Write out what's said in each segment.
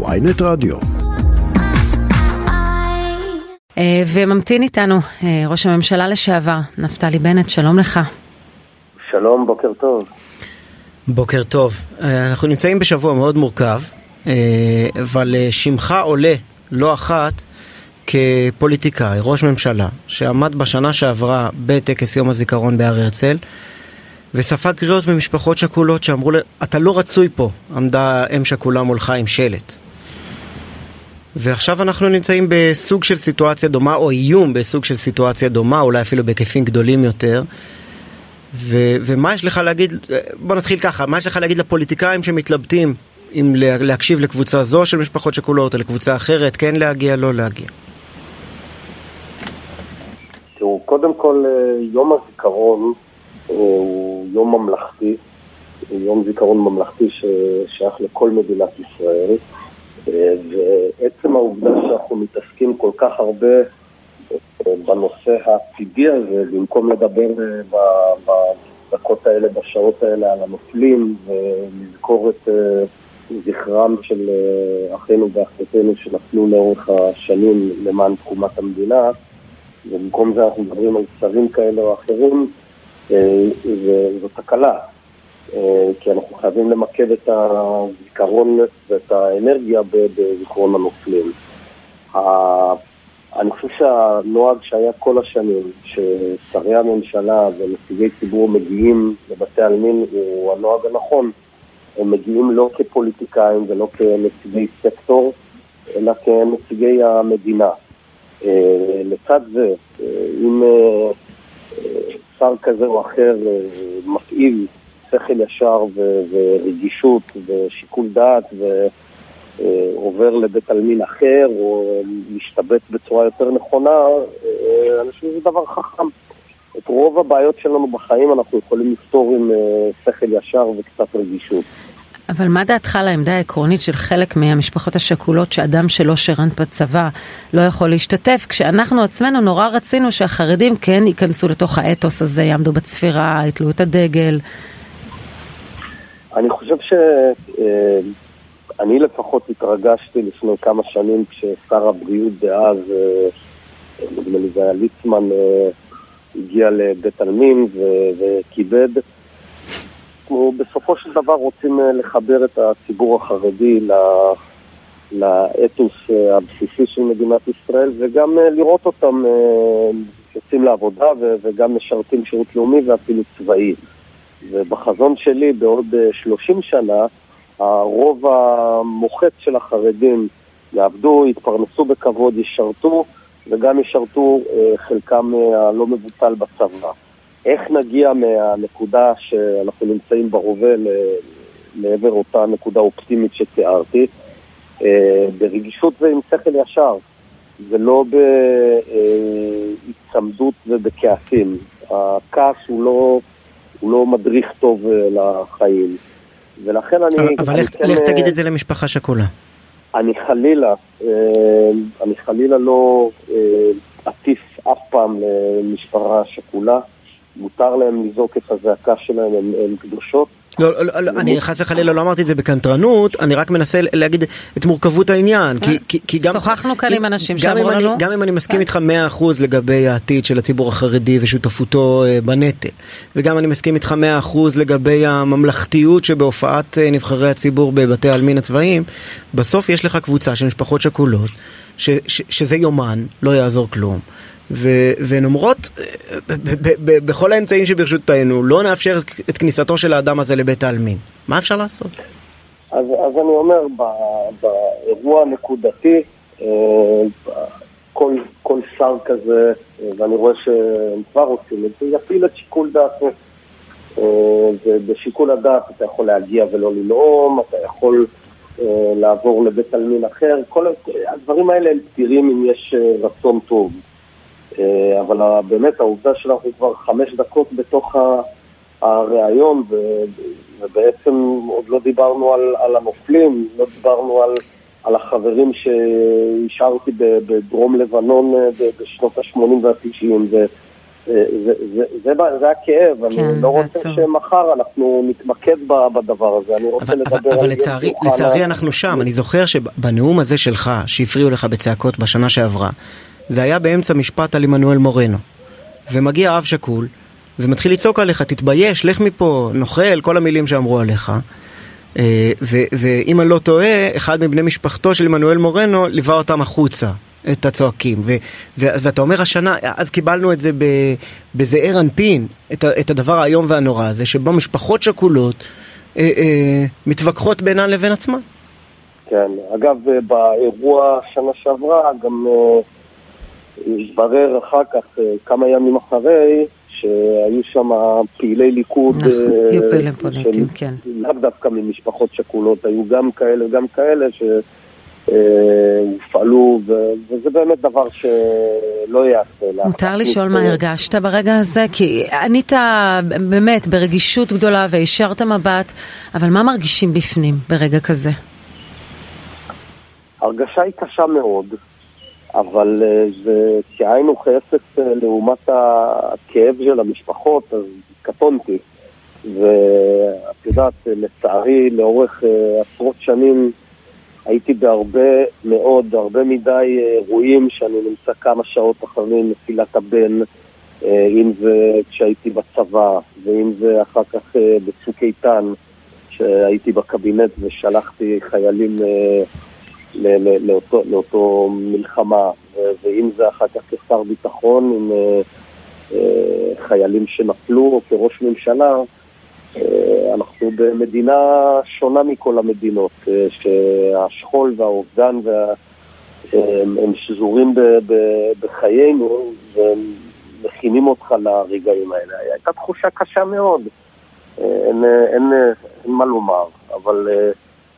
ויינט רדיו. אה, וממתין איתנו אה, ראש הממשלה לשעבר, נפתלי בנט, שלום לך. שלום, בוקר טוב. בוקר טוב. אה, אנחנו נמצאים בשבוע מאוד מורכב, אבל שמך עולה לא אחת כפוליטיקאי, ראש ממשלה, שעמד בשנה שעברה בטקס יום הזיכרון בהר הרצל, וספג קריאות ממשפחות שכולות שאמרו, אתה לא רצוי פה, עמדה אם שכולה מולך עם שלט. ועכשיו אנחנו נמצאים בסוג של סיטואציה דומה, או איום בסוג של סיטואציה דומה, אולי אפילו בהיקפים גדולים יותר. ו- ומה יש לך להגיד, בוא נתחיל ככה, מה יש לך להגיד לפוליטיקאים שמתלבטים אם להקשיב לקבוצה זו של משפחות שכולות או לקבוצה אחרת, כן להגיע, לא להגיע? תראו, קודם כל אה, יום הזיכרון הוא יום ממלכתי, יום זיכרון ממלכתי ששייך לכל מדינת ישראל. ועצם העובדה שאנחנו מתעסקים כל כך הרבה אה, בנושא העתידי הזה, במקום לדבר אה, בדקות האלה, בשעות האלה, על הנופלים ולזכור את אה, זכרם של אחינו ואחיותינו שנפלו לאורך השנים למען תקומת המדינה, ובמקום זה אנחנו מדברים על צווים כאלה או אחרים, זו תקלה. אה, כי אנחנו חייבים למקד את הזיכרון ואת האנרגיה בזיכרון הנופלים. אני חושב שהנוהג שהיה כל השנים, ששרי הממשלה ונציגי ציבור מגיעים לבתי עלמין, הוא הנוהג הנכון. הם מגיעים לא כפוליטיקאים ולא כנציגי סקטור, אלא כנציגי המדינה. אה, לצד זה, אה, אם שר כזה או אחר מפעיל שכל ישר ו- ורגישות ושיקול דעת ועובר לבית עלמין אחר או משתבץ בצורה יותר נכונה, אה, אני חושב שזה דבר חכם. את רוב הבעיות שלנו בחיים אנחנו יכולים לפתור עם אה, שכל ישר וקצת רגישות. אבל מה דעתך על העמדה העקרונית של חלק מהמשפחות השכולות שאדם שלא שירן בצבא לא יכול להשתתף, כשאנחנו עצמנו נורא רצינו שהחרדים כן ייכנסו לתוך האתוס הזה, יעמדו בצפירה, יתלו את הדגל. אני חושב שאני אה, לפחות התרגשתי לפני כמה שנים כששר הבריאות דאז, אה, נדמה לי זה היה ליצמן, אה, הגיע לבית עלמין וכיבד. אנחנו בסופו של דבר רוצים לחבר את הציבור החרדי לאתוס הבסיסי של מדינת ישראל וגם לראות אותם יוצאים לעבודה וגם משרתים שירות לאומי ואפילו צבאי. ובחזון שלי בעוד 30 אה, שנה, הרוב המוחץ של החרדים יעבדו, יתפרנסו בכבוד, ישרתו, וגם ישרתו אה, חלקם אה, הלא מבוטל בצבא. איך נגיע מהנקודה שאנחנו נמצאים בהווה לעבר אותה נקודה אופטימית שתיארתי? ברגישות ועם שכל ישר, ולא בהיצמדות ובכעסים. הכעס הוא לא... הוא לא מדריך טוב אה, לחיים. ולכן אני... אבל, לך, כן, לך תגיד את זה למשפחה שכולה. אני חלילה, אה, אני חלילה לא אטיף אף פעם למשפחה שכולה. מותר להם לזעוק את הזעקה שלהם, הן קדושות. לא, לא, לא, אני חס וחלילה לא אמרתי את זה בקנטרנות, אני רק מנסה להגיד את מורכבות העניין. כי, כי, כי גם... שוחחנו כאן עם אנשים שאמרו לנו... גם אם אני מסכים איתך 100% לגבי העתיד של הציבור החרדי ושותפותו אה, בנטל, וגם אני מסכים איתך 100% לגבי הממלכתיות שבהופעת אה, נבחרי הציבור בבתי העלמין הצבאיים, בסוף יש לך קבוצה של משפחות שכולות, שזה יומן, לא יעזור כלום. והן אומרות, בכל האמצעים שברשותנו, לא נאפשר את כניסתו של האדם הזה לבית העלמין. מה אפשר לעשות? אז, אז אני אומר, באירוע הנקודתי, אה, כל, כל שר כזה, ואני רואה שהם כבר עושים את זה, יפעיל את שיקול דעתו. אה, ובשיקול הדעת אתה יכול להגיע ולא לנאום, אתה יכול אה, לעבור לבית עלמין אחר, כל הדברים האלה הם פתירים אם יש רצון טוב. אה, אבל באמת העובדה שאנחנו כבר חמש דקות בתוך הריאיון ובעצם עוד לא דיברנו על, על הנופלים, לא דיברנו על, על החברים שהשארתי בדרום לבנון אה, בשנות ה-80 וה-90 זה, זה, זה, זה הכאב, כן, אני לא רוצה עצור. שמחר אנחנו נתמקד בדבר הזה, אני רוצה אבל, לדבר אבל, על... אבל לצערי, לצערי אנחנו שם, אני זוכר שבנאום הזה שלך, שהפריעו לך בצעקות בשנה שעברה, זה היה באמצע משפט על עמנואל מורנו. ומגיע אב שכול, ומתחיל לצעוק עליך, תתבייש, לך מפה, נוכל, כל המילים שאמרו עליך. אה, ואם אני לא טועה, אחד מבני משפחתו של עמנואל מורנו ליווה אותם החוצה. את הצועקים, ו, ו, ואתה אומר השנה, אז קיבלנו את זה בזעיר אנפין, את, את הדבר האיום והנורא הזה, שבו משפחות שכולות אה, אה, מתווכחות בינן לבין עצמן. כן, אגב, באירוע שנה שעברה גם אה, התברר אחר כך, אה, כמה ימים אחרי, שהיו שם פעילי ליכוד, נכון, היו פעילים פוליטיים, כן. לאו דווקא ממשפחות שכולות, היו גם כאלה וגם כאלה ש... הופעלו, וזה באמת דבר שלא יעשה. מותר לשאול מה הרגשת ברגע הזה? כי ענית באמת ברגישות גדולה והשארת מבט, אבל מה מרגישים בפנים ברגע כזה? הרגשה היא קשה מאוד, אבל אה, זה כאין וכאפס אה, לעומת הכאב של המשפחות, אז קטונתי. ואת יודעת, לצערי, לאורך אה, עשרות שנים הייתי בהרבה מאוד, הרבה מדי אירועים שאני נמצא כמה שעות אחרי נפילת הבן, אם זה כשהייתי בצבא, ואם זה אחר כך בצוק איתן, שהייתי בקבינט ושלחתי חיילים לאותו, לאותו מלחמה, ואם זה אחר כך כשר ביטחון עם אה, אה, חיילים שנפלו או כראש ממשלה, אה, אנחנו במדינה שונה מכל המדינות, שהשכול והאובדן וה... הם שזורים בחיינו ומכינים אותך לרגעים האלה. הייתה תחושה קשה מאוד, אין, אין, אין מה לומר, אבל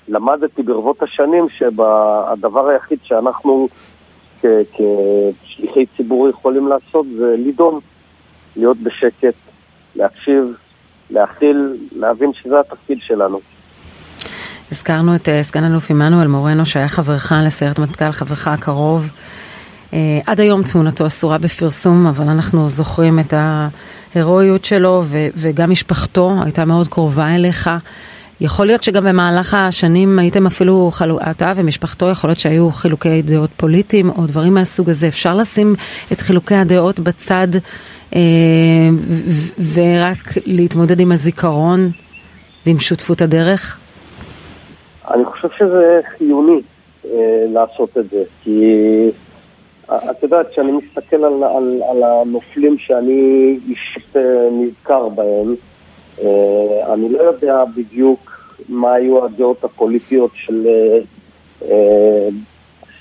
למדתי ברבות השנים שהדבר היחיד שאנחנו כשליחי ציבור יכולים לעשות זה לדון, להיות בשקט, להקשיב, להכיל, להבין שזה התפקיד שלנו. הזכרנו את אה, סגן אלוף עמנואל מורנו שהיה חברך לסיירת מטכ"ל, חברך הקרוב. Uh, עד היום תמונתו אסורה בפרסום, אבל אנחנו זוכרים את ההירואיות שלו וגם משפחתו הייתה מאוד קרובה אליך. יכול להיות שגם במהלך השנים הייתם אפילו, אתה ומשפחתו, יכול להיות שהיו חילוקי דעות פוליטיים או דברים מהסוג הזה. אפשר לשים את חילוקי הדעות בצד אה, ורק להתמודד עם הזיכרון ועם שותפות הדרך? אני חושב שזה חיוני אה, לעשות את זה, כי אה, את יודעת, כשאני מסתכל על, על, על הנופלים שאני אישית אה, נזכר בהם, אני לא יודע בדיוק מה היו הדעות הפוליטיות של אה, אה,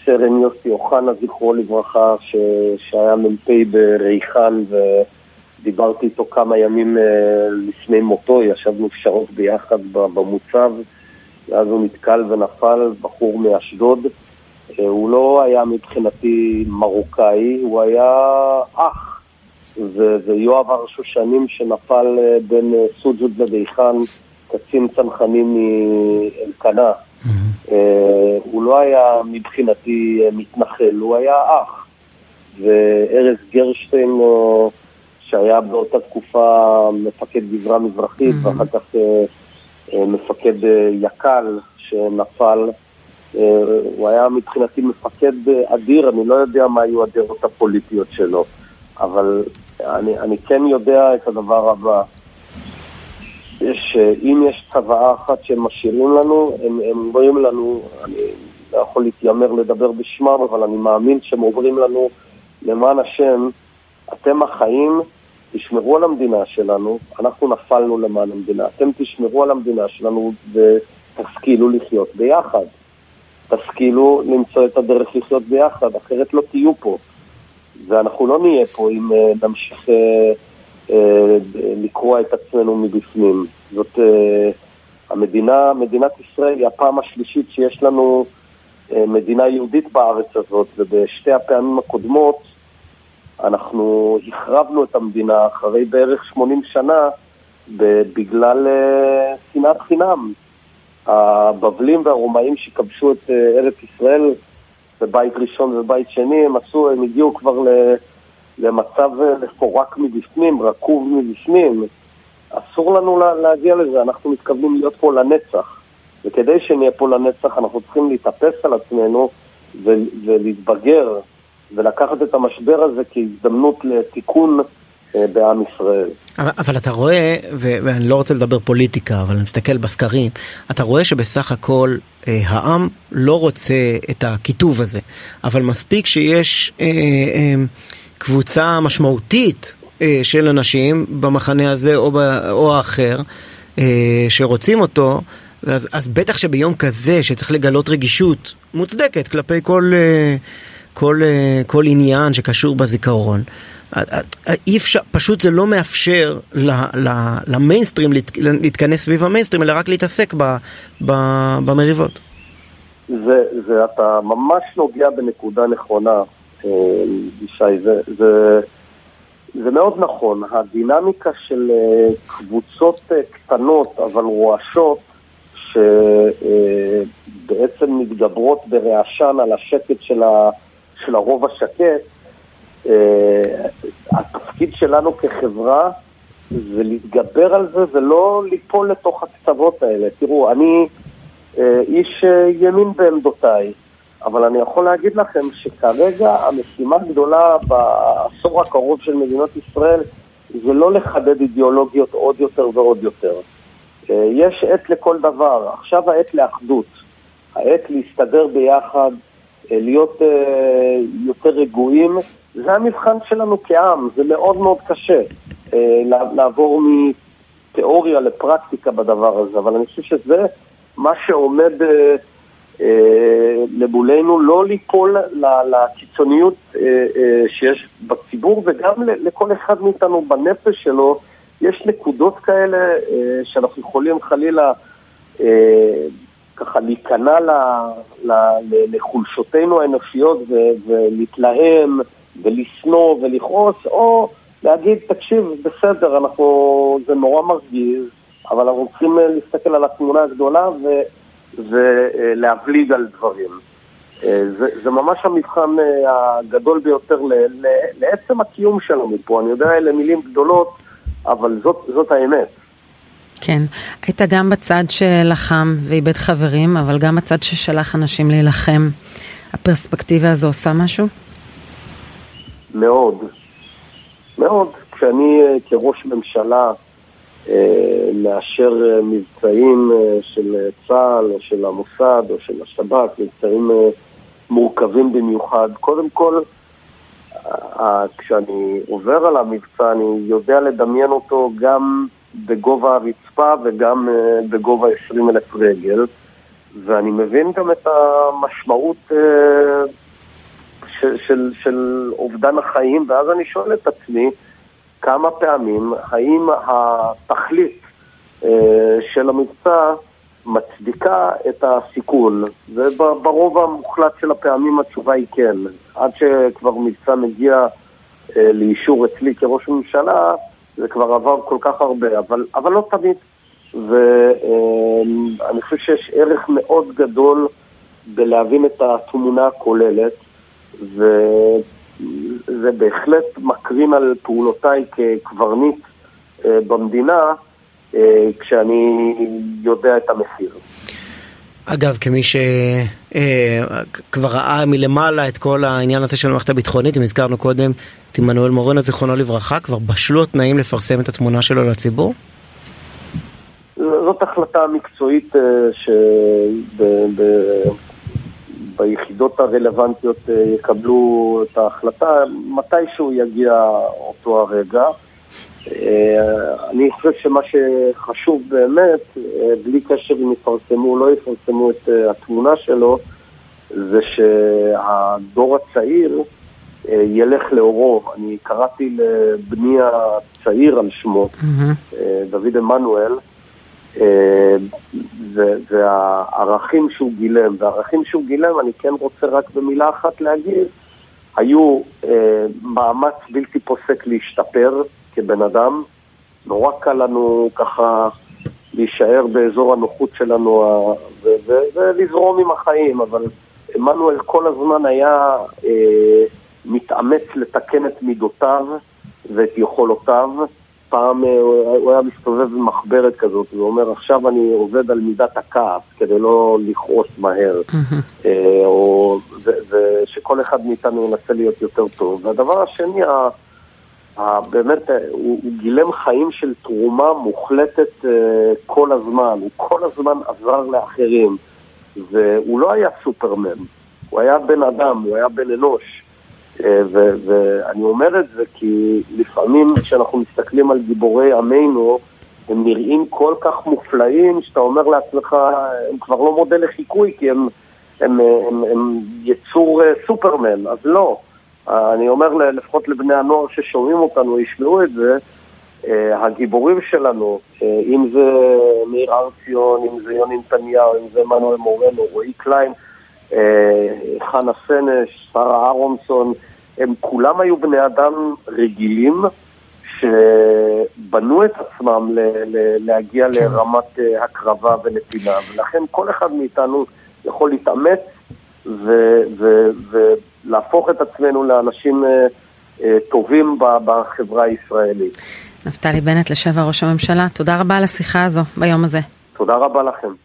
סרן יוסי אוחנה, זכרו לברכה, ש... שהיה מ"פ בריחן ודיברתי איתו כמה ימים לפני מותו, ישבנו שעות ביחד במוצב, ואז הוא נתקל ונפל, בחור מאשדוד. הוא לא היה מבחינתי מרוקאי, הוא היה אח. ויואב הר שושנים שנפל אה, בין אה, סוג'וד לדייחן, קצין צנחנים מאלקנה. Mm-hmm. הוא לא היה מבחינתי מתנחל, הוא היה אח. וארז גרשטיין, שהיה באותה תקופה מפקד גזרה מזרחית, mm-hmm. ואחר כך מפקד יק"ל שנפל. הוא היה מבחינתי מפקד אדיר, אני לא יודע מה היו הדעות הפוליטיות שלו, אבל אני, אני כן יודע את הדבר הבא. שאם יש צוואה אחת שהם משאירים לנו, הם, הם אומרים לנו, אני לא יכול להתיימר לדבר בשמם, אבל אני מאמין שהם אומרים לנו, למען השם, אתם החיים, תשמרו על המדינה שלנו, אנחנו נפלנו למען המדינה, אתם תשמרו על המדינה שלנו ותשכילו לחיות ביחד. תשכילו למצוא את הדרך לחיות ביחד, אחרת לא תהיו פה. ואנחנו לא נהיה פה אם uh, נמשיך uh, uh, לקרוע את עצמנו מבפנים. זאת uh, המדינה, מדינת ישראל היא הפעם השלישית שיש לנו uh, מדינה יהודית בארץ הזאת, ובשתי הפעמים הקודמות אנחנו החרבנו את המדינה אחרי בערך 80 שנה בגלל uh, שנאת חינם. הבבלים והרומאים שכבשו את uh, ארץ ישראל בבית ראשון ובית שני, הם עשו, הם הגיעו כבר למצב מפורק מבפנים, רקוב מבפנים. אסור לנו להגיע לזה, אנחנו מתכוונים להיות פה לנצח. וכדי שנהיה פה לנצח אנחנו צריכים להתאפס על עצמנו ולהתבגר ולקחת את המשבר הזה כהזדמנות לתיקון אה, בעם ישראל. אבל, אבל אתה רואה, ואני לא רוצה לדבר פוליטיקה, אבל אני מסתכל בסקרים, אתה רואה שבסך הכל אה, העם לא רוצה את הקיטוב הזה, אבל מספיק שיש אה, אה, קבוצה משמעותית אה, של אנשים במחנה הזה או, ב, או האחר, אה, שרוצים אותו, אז, אז בטח שביום כזה שצריך לגלות רגישות מוצדקת כלפי כל, אה, כל, אה, כל עניין שקשור בזיכרון, אי אפשר, פשוט זה לא מאפשר למיינסטרים להתכנס סביב המיינסטרים, אלא רק להתעסק במריבות. זה, זה, אתה ממש נוגע בנקודה נכונה, אה, ישי, זה, זה, זה מאוד נכון. הדינמיקה של אה, קבוצות אה, קטנות אבל רועשות, שבעצם מתגברות ברעשן על השקט של, ה, של הרוב השקט, התפקיד שלנו כחברה זה להתגבר על זה ולא ליפול לתוך הקצוות האלה. תראו, אני אה, איש אה, ימין בעמדותיי, אבל אני יכול להגיד לכם שכרגע המשימה הגדולה בעשור הקרוב של מדינת ישראל זה לא לחדד אידיאולוגיות עוד יותר ועוד יותר. יש עת לכל דבר, עכשיו העת לאחדות, העת להסתדר ביחד, להיות יותר רגועים זה המבחן שלנו כעם, זה מאוד מאוד קשה אה, לעבור מתיאוריה לפרקטיקה בדבר הזה, אבל אני חושב שזה מה שעומד אה, אה, למולנו, לא ליפול לקיצוניות שיש בציבור וגם לכל אחד מאיתנו בנפש שלו, יש נקודות כאלה שאנחנו יכולים חלילה ככה להיכנע לחולשותינו האנושיות ולהתלהם ולשנוא ולכעוס, או להגיד, תקשיב, בסדר, אנחנו, זה נורא מרגיז, אבל אנחנו צריכים אה, להסתכל על התמונה הגדולה ו, ולהבליג על דברים. אה, זה, זה ממש המבחן אה, הגדול ביותר ל, ל, לעצם הקיום שלנו פה. אני יודע, אלה מילים גדולות, אבל זאת, זאת האמת. כן, היית גם בצד שלחם ואיבד חברים, אבל גם בצד ששלח אנשים להילחם. הפרספקטיבה הזו עושה משהו? מאוד. מאוד. כשאני אה, כראש ממשלה אה, מאשר אה, מבצעים של צה"ל או של המוסד או של השב"כ, מבצעים מורכבים במיוחד, קודם כל, כשאני עובר על המבצע אני יודע לדמיין אותו גם בגובה הרצפה וגם בגובה 20 אלף רגל, ואני מבין גם את המשמעות של, של, של אובדן החיים, ואז אני שואל את עצמי כמה פעמים, האם התכלית אה, של המבצע מצדיקה את הסיכון, וברוב המוחלט של הפעמים התשובה היא כן. עד שכבר מבצע מגיע אה, לאישור אצלי כראש ממשלה, זה כבר עבר כל כך הרבה, אבל, אבל לא תמיד. ואני אה, חושב שיש ערך מאוד גדול בלהבין את התמונה הכוללת. וזה בהחלט מקרין על פעולותיי כקברניט אה, במדינה, אה, כשאני יודע את המחיר. אגב, כמי שכבר אה, ראה מלמעלה את כל העניין הזה של המערכת הביטחונית, אם הזכרנו קודם את עמנואל מורנו, זיכרונו לברכה, כבר בשלו התנאים לפרסם את התמונה שלו לציבור? זאת החלטה מקצועית ביחידות הרלוונטיות אה, יקבלו את ההחלטה, מתישהו יגיע אותו הרגע. אה, אני חושב שמה שחשוב באמת, אה, בלי קשר אם יפרסמו או לא יפרסמו את התמונה שלו, זה שהדור הצעיר ילך לאורו. אני קראתי לבני הצעיר על שמו, mm-hmm. דוד עמנואל, והערכים שהוא גילם, והערכים שהוא גילם, אני כן רוצה רק במילה אחת להגיד, היו אה, מאמץ בלתי פוסק להשתפר כבן אדם. נורא קל לנו ככה להישאר באזור הנוחות שלנו ולזרום עם החיים, אבל עמנואל כל הזמן היה אה, מתאמץ לתקן את מידותיו ואת יכולותיו. פעם אה, הוא היה מסתובב במחברת כזאת ואומר עכשיו אני עובד על מידת הכעס כדי לא לכעוס מהר. אה, ושכל אחד מאיתנו ינסה להיות יותר טוב. והדבר השני באמת הוא, הוא גילם חיים של תרומה מוחלטת כל הזמן. הוא כל הזמן עזר לאחרים. והוא לא היה סופרמן. הוא היה בן אדם, הוא היה בן אנוש. אה, ואני אומר את זה כי לפעמים כשאנחנו מסתכלים על גיבורי עמנו, הם נראים כל כך מופלאים, שאתה אומר לעצמך, הם כבר לא מודל לחיקוי, כי הם, הם, הם, הם, הם יצור אה, סופרמן, אז לא. אני אומר לפחות לבני הנוער ששומעים אותנו, ישמעו את זה, אה, הגיבורים שלנו, אם זה מאיר הר ציון, אם זה יוני נתניהו, אם זה מנואל מורנו, רועי קליין, אה, חנה סנש, שרה אהרונסון, הם כולם היו בני אדם רגילים שבנו את עצמם ל- ל- להגיע כן. לרמת אה, הקרבה ונתינה, ולכן כל אחד מאיתנו יכול להתאמץ ו- ו- ולהפוך את עצמנו לאנשים אה, טובים בחברה הישראלית. נפתלי בנט, לשעבר ראש הממשלה, תודה רבה על השיחה הזו ביום הזה. תודה רבה לכם.